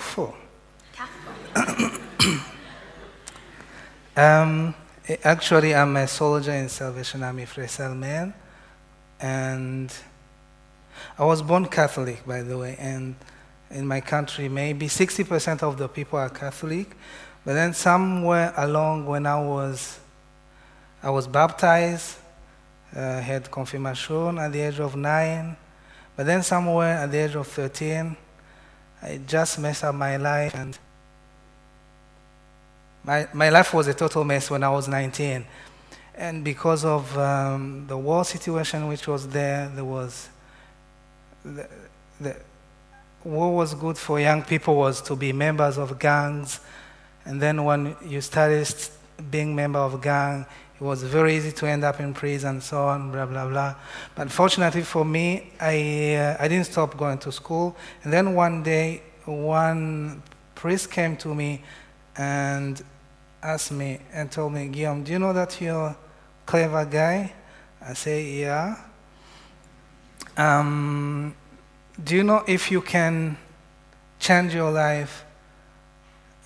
Um, actually, I'm a soldier in Salvation Army Frelsesarmeen, and I was born Catholic, by the way, and in my country, maybe 60% of the people are Catholic, but then somewhere along when I was, I was baptized, uh, had confirmation at the age of nine, but then somewhere at the age of 13, I just messed up my life and my, my life was a total mess when I was 19. And because of um, the war situation which was there, there was the, the what was good for young people was to be members of gangs. And then when you started being member of gang, it was very easy to end up in prison and so on, blah, blah, blah. But fortunately for me, I, uh, I didn't stop going to school. And then one day, one priest came to me and asked me and told me, Guillaume, do you know that you're a clever guy? I say, yeah. Um, do you know if you can change your life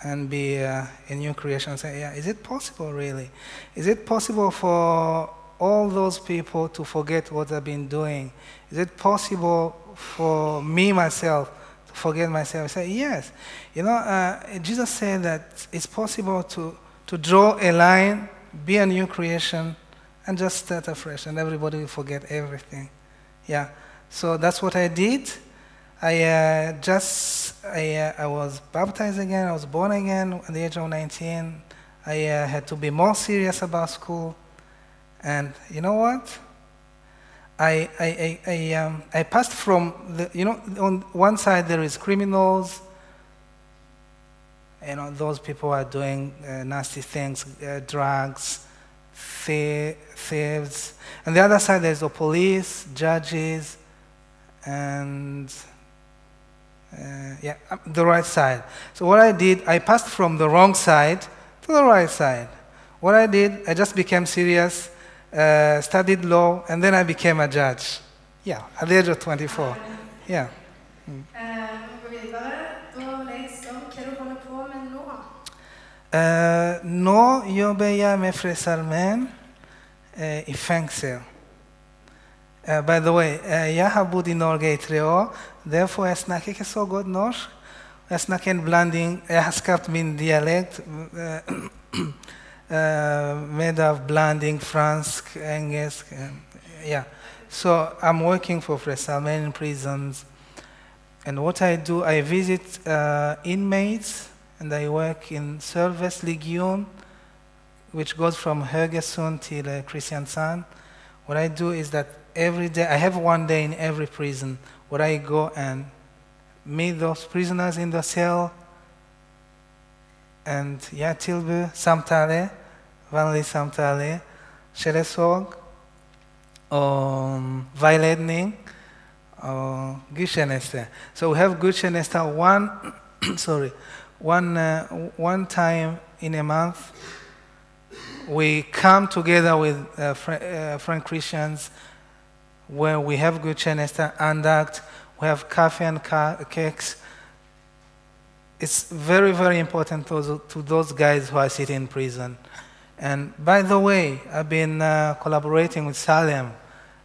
and be uh, a new creation? I say, yeah. Is it possible, really? Is it possible for all those people to forget what I've been doing? Is it possible for me, myself, to forget myself? I say, yes. You know, uh, Jesus said that it's possible to, to draw a line, be a new creation, and just start afresh, and everybody will forget everything. Yeah. So that's what I did. I uh, just I, uh, I was baptized again. I was born again at the age of 19. I uh, had to be more serious about school, and you know what? I I I, I, um, I passed from the you know on one side there is criminals. You know those people are doing uh, nasty things, uh, drugs, thie- thieves, and the other side there's the police, judges, and uh, yeah, um, the right side. So what I did, I passed from the wrong side to the right side. What I did, I just became serious, uh, studied law, and then I became a judge. Yeah, at the age of 24. Yeah. Nå. Uh, nå jobber jeg med Frelsesarmeen uh, i fengsel. Uh, by the way, uh, jeg har bodd i Norge i tre år, derfor jeg snakker ikke så godt norsk. Jeg snakker en blanding Jeg har skapt min dialekt uh, uh, made of blanding fransk, engelsk. Yeah. So I'm working for Frelsesarmeen prisons. And what I do, I visit uh, inmates and I work in Service Legion, which goes from Haugesund till uh, Kristiansand. What I do is that every day, I have one day in every prison where I go and meet those prisoners in the cell and jag tilbyr samtale, vanlig samtale, och vägledning och gudstjänster. So we have gudstjänster one, sorry, one, uh, one time in a month. We come together with uh, fr- uh, Christians where we have gudstjänster, andakt, we have coffee and ca- cakes. It's very, very important to, to those guys who are sitting in prison. And by the way, I've been uh, collaborating with Salem.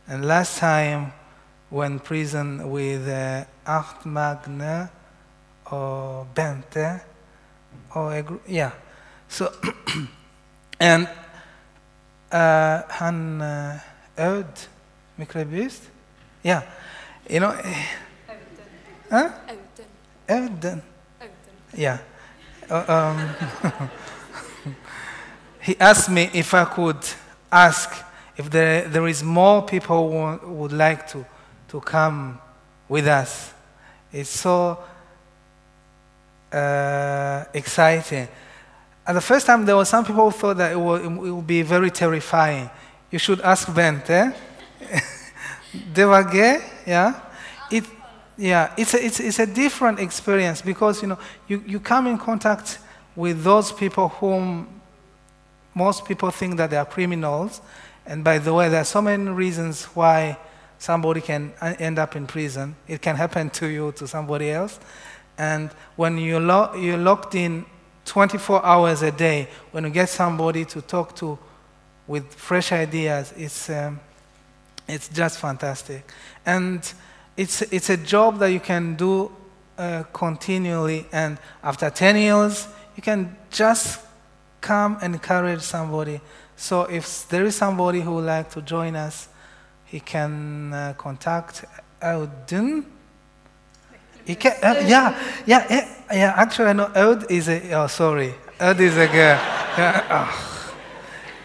And last time, when prison with uh, Art Magne or Bente, or a yeah. So, and uh, han uh, Myklebust, yeah, you know, eh, huh? Auden. Øden. Auden. Yeah. Uh, um, he asked me if I could ask if there, there is more people who want- would like to, to come with us. It's so uh, exciting. At the first time, there were some people who thought that it would, it would be very terrifying. You should ask Bente. Devage, yeah? It, yeah, it's a, it's, it's a different experience because, you know, you, you come in contact with those people whom most people think that they are criminals. And by the way, there are so many reasons why somebody can end up in prison. It can happen to you, to somebody else. And when you lo- you're locked in 24 hours a day, when you get somebody to talk to with fresh ideas, it's, um, it's just fantastic. And it's, it's a job that you can do uh, continually. And after 10 years, you can just come and encourage somebody. So if there is somebody who would like to join us, he can uh, contact Audun. He can, uh, yeah, yeah, yeah, yeah. Actually, I know Aud is a. Oh, sorry, Aud is a girl.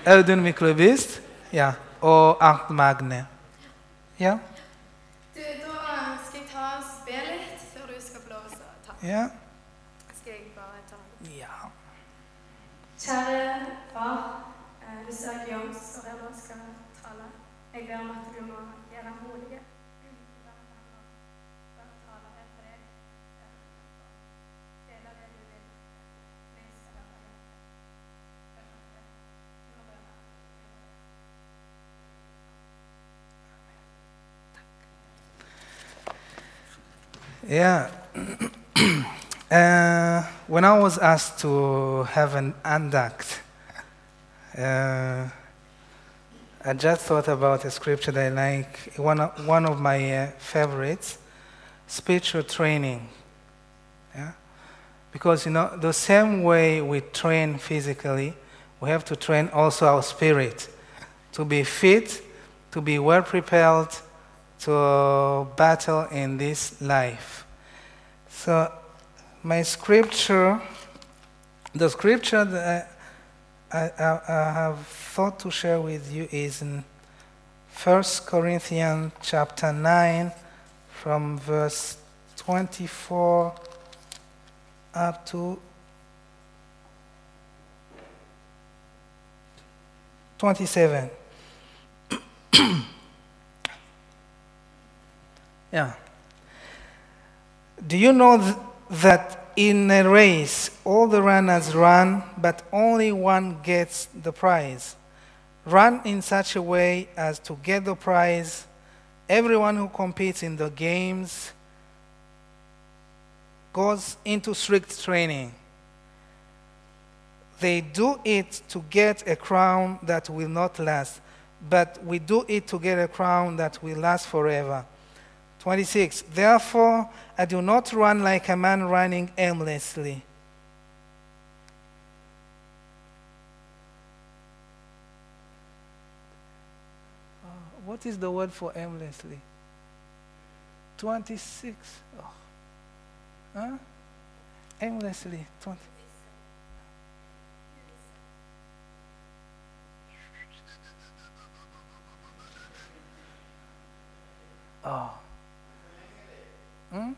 Audun Myklebust, yeah, or Art Magne. Yeah, Du, da skal jeg ta og spille litt før du skal få lov til å ta. Ja. Skal jeg bare ta den? Ja. Kjære far, eh, du ser Guillaume står der nå og skal tale. Jeg ber om at du må Yeah. uh, when I was asked to have an andakt, uh, I just thought about a scripture that I like, one of, one of my uh, favorites, spiritual training. Yeah? Because, you know, the same way we train physically, we have to train also our spirit to be fit, to be well prepared to battle in this life. So, my scripture, the scripture that I, I, I have thought to share with you is in 1 Corinthians chapter 9, from verse 24 up to 27. Yeah. Do you know th- that in a race all the runners run, but only one gets the prize? Run in such a way as to get the prize. Everyone who competes in the games goes into strict training. They do it to get a crown that will not last, but we do it to get a crown that will last forever. 26. Therefore, I do not run like a man running aimlessly. Uh, what is the word for aimlessly? 26. Oh. Huh? Aimlessly. 20. Oh. Hmm?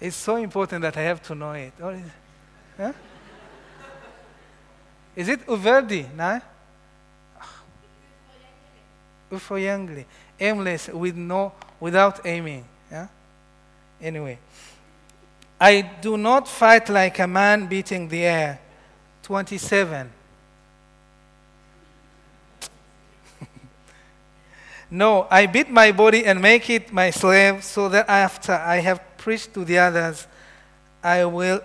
It's so important that I have to know it. Or is, huh? is it Uverdi? No? Ufoyangli. Aimless with no without aiming. Yeah? Anyway. I do not fight like a man beating the air. 27. No, I beat my body and make it my slave, so that after I have preached to the others, I will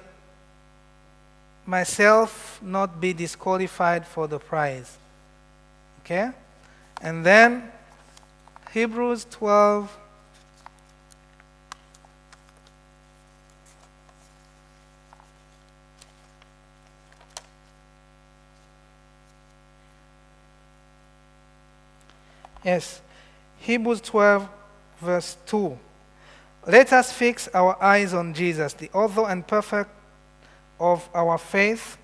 myself not be disqualified for the prize. Okay? And then Hebrews 12. Yes. Hebrews 12, verse 2. Let us fix our eyes on Jesus, the author and perfect of our faith,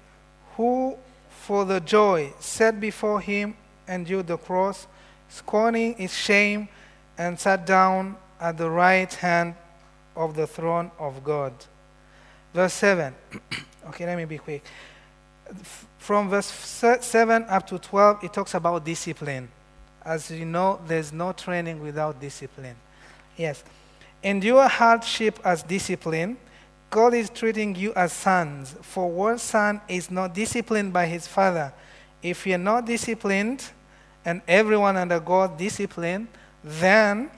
who for the joy set before him endured the cross, scorning its shame, and sat down at the right hand of the throne of God. Verse 7. okay, let me be quick. From verse 7 up to 12, it talks about discipline. As you know, there's no training without discipline. Yes. Endure hardship as discipline. God is treating you as sons. For what son is not disciplined by his father? If you're not disciplined, and everyone under God disciplined, then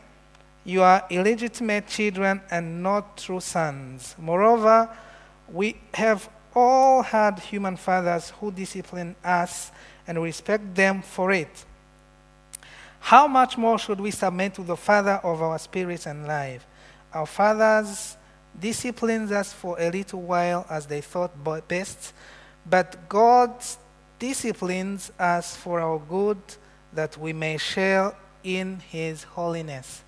You are illegitimate children and not true sons. Moreover, we have all had human fathers who discipline us and respect them for it. How much more should we submit to the Father of our spirits and life? Our fathers disciplined us for a little while as they thought best, but God disciplines us for our good that we may share in His holiness.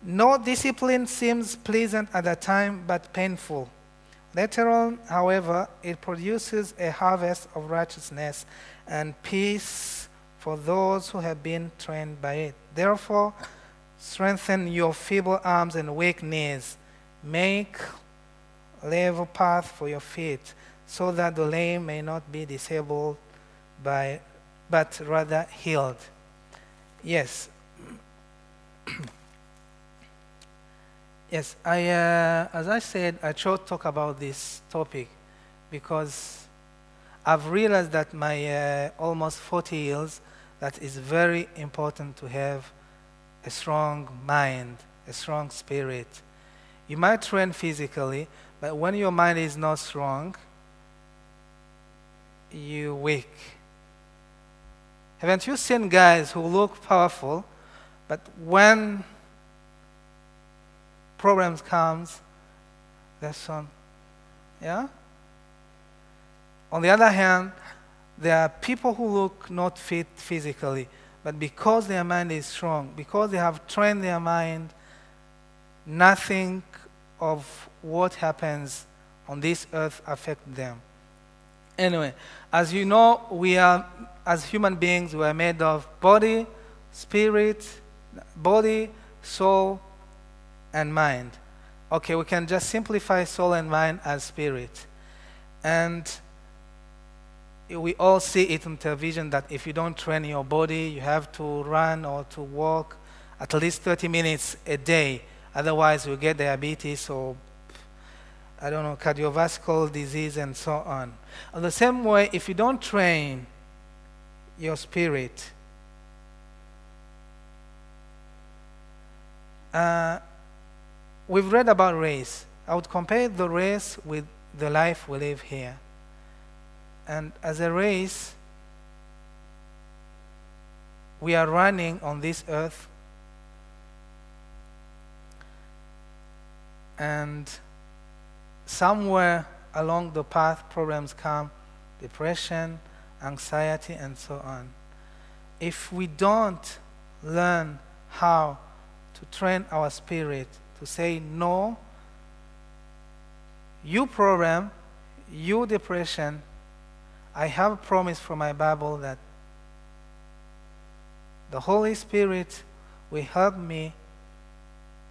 No discipline seems pleasant at the time, but painful. Later on, however, it produces a harvest of righteousness and peace for those who have been trained by it. Therefore, strengthen your feeble arms and weak knees. Make level path for your feet, so that the lame may not be disabled by, but rather healed. Yes. yes, I, uh, as I said, I to talk about this topic because I've realized that my uh, almost 40 years that it's very important to have a strong mind, a strong spirit. You might train physically, but when your mind is not strong, you weak. Haven't you seen guys who look powerful, but when problems comes, that's on. Yeah? On the other hand, there are people who look not fit physically, but because their mind is strong, because they have trained their mind, nothing of what happens on this earth affect them. Anyway, as you know, we are as human beings, we are made of body, spirit, body, soul, and mind. Okay, we can just simplify soul and mind as spirit. And we all see it on television that if you don't train your body, you have to run or to walk at least 30 minutes a day. Otherwise, you get diabetes or, I don't know, cardiovascular disease and so on. In the same way, if you don't train your spirit. Uh, we've read about race. I would compare the race with the life we live here. And as a race, we are running on this earth. And somewhere along the path, problems come depression, anxiety, and so on. If we don't learn how to train our spirit to say no, you problem, you depression, I have a promise from my Bible that the Holy Spirit will help me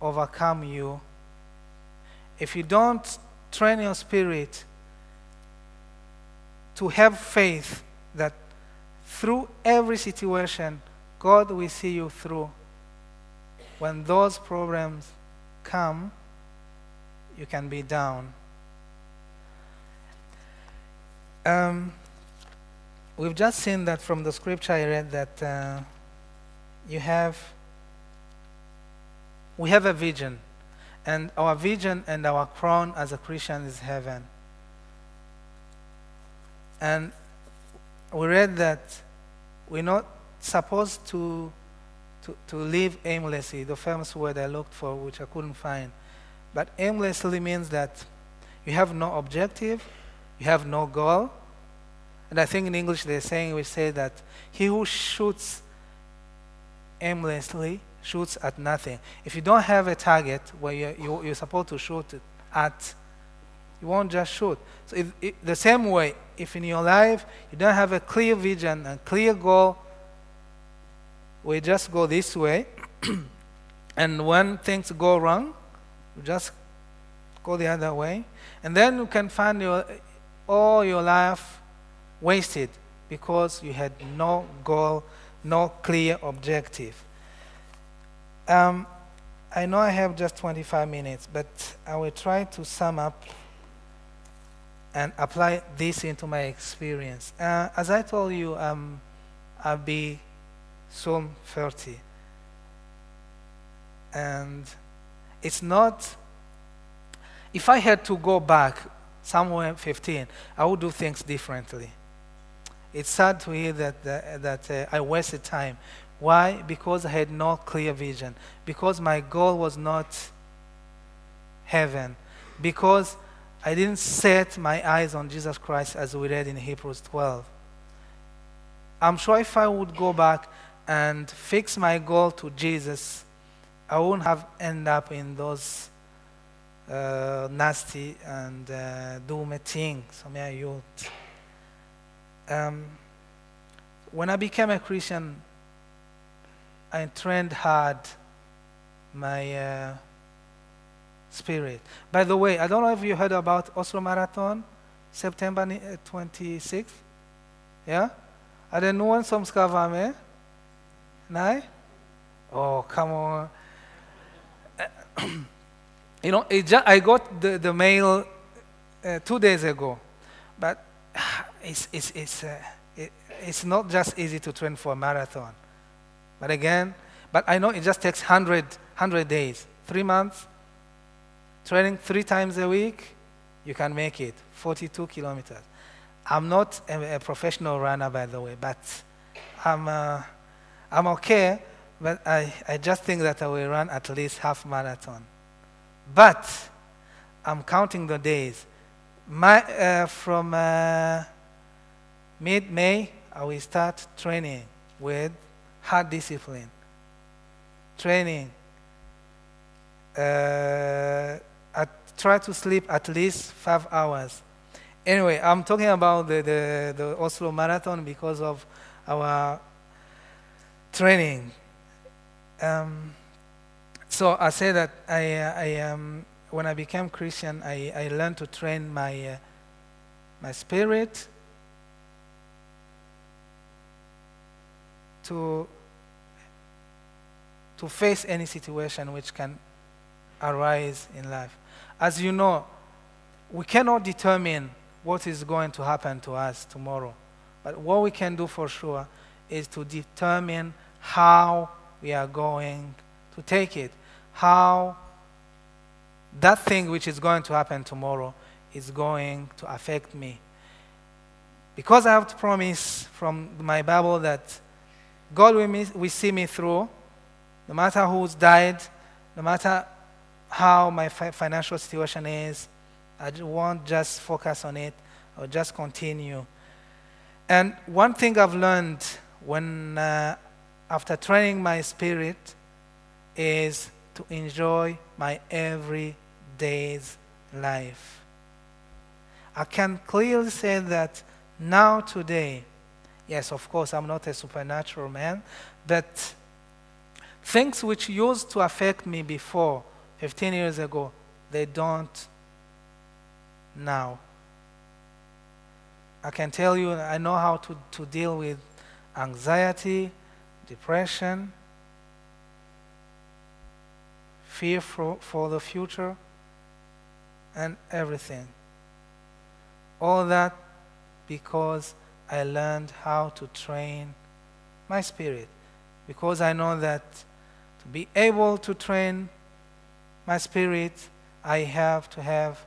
overcome you. If you don't train your spirit to have faith that through every situation, God will see you through. When those problems come, you can be down. Um, we've just seen that from the scripture I read that uh, you have, we have a vision, and our vision and our crown as a Christian is heaven. And we read that we're not supposed to, to, to live aimlessly, the famous word I looked for, which I couldn't find. But aimlessly means that you have no objective, you have no goal. And I think in English they're saying, we say that he who shoots aimlessly shoots at nothing. If you don't have a target where you're, you, are supposed to shoot at, you won't just shoot. So if, if, the same way, if in your life you don't have a clear vision and clear goal, we just go this way. and when things go wrong, you just go the other way. And then you can find your, all your life wasted because you had no goal, no clear objective. Um, I know I have just 25 minutes, but I will try to sum up and apply this into my experience. Uh, as I told you, um, I'll be soon 30. And it's not, if I had to go back somewhere 15, I would do things differently. It's sad to hear that, that, that uh, I wasted time. Why? Because I had no clear vision. Because my goal was not heaven. Because I didn't set my eyes on Jesus Christ as we read in Hebrews 12. I'm sure if I would go back and fix my goal to Jesus, I wouldn't have end up in those uh, nasty and uh, doomy things. May I youth. Um, when I became a Christian, I trained hard my uh, spirit. By the way, I don't know if you heard about Oslo Marathon, September 26th. Uh, yeah? Är det någon som ska vara? Oh, come on. you know, just, I got the, the mail uh, two days ago, but it's, it's, it's, uh, it, it's not just easy to train for a marathon. But again, but I know it just takes 100, 100 days, three months, training three times a week, you can make it, 42 kilometers. I'm not a, a professional runner, by the way, but I'm, uh, I'm okay, but I, I just think that I will run at least half marathon. But I'm counting the days. My, uh, from uh, mid May, I will start training with hard discipline. Training. Uh, I try to sleep at least five hours. Anyway, I'm talking about the, the, the Oslo Marathon because of our training. Um, so I say that I, I um, when I became Christian, I, I learned to train my, uh, my spirit to, to face any situation which can arise in life. As you know, we cannot determine what is going to happen to us tomorrow. But what we can do for sure is to determine how we are going to take it, how that thing which is going to happen tomorrow is going to affect me. Because I have to promise from my Bible that God will, will see me through, no matter who's died, no matter how my financial situation is, I won't just focus on it, I'll just continue. And one thing I've learned when, uh, after training my spirit, is to enjoy my everyday's life. I can clearly say that now, today, yes, of course, I'm not a supernatural man, but things which used to affect me before, 15 years ago, they don't now. I can tell you, I know how to, to deal with anxiety, depression, fear for, for the future, and everything. All that because I learned how to train my spirit. Because I know that to be able to train my spirit, I have to have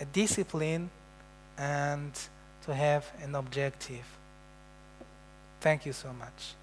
a discipline and to have an objective. Thank you so much.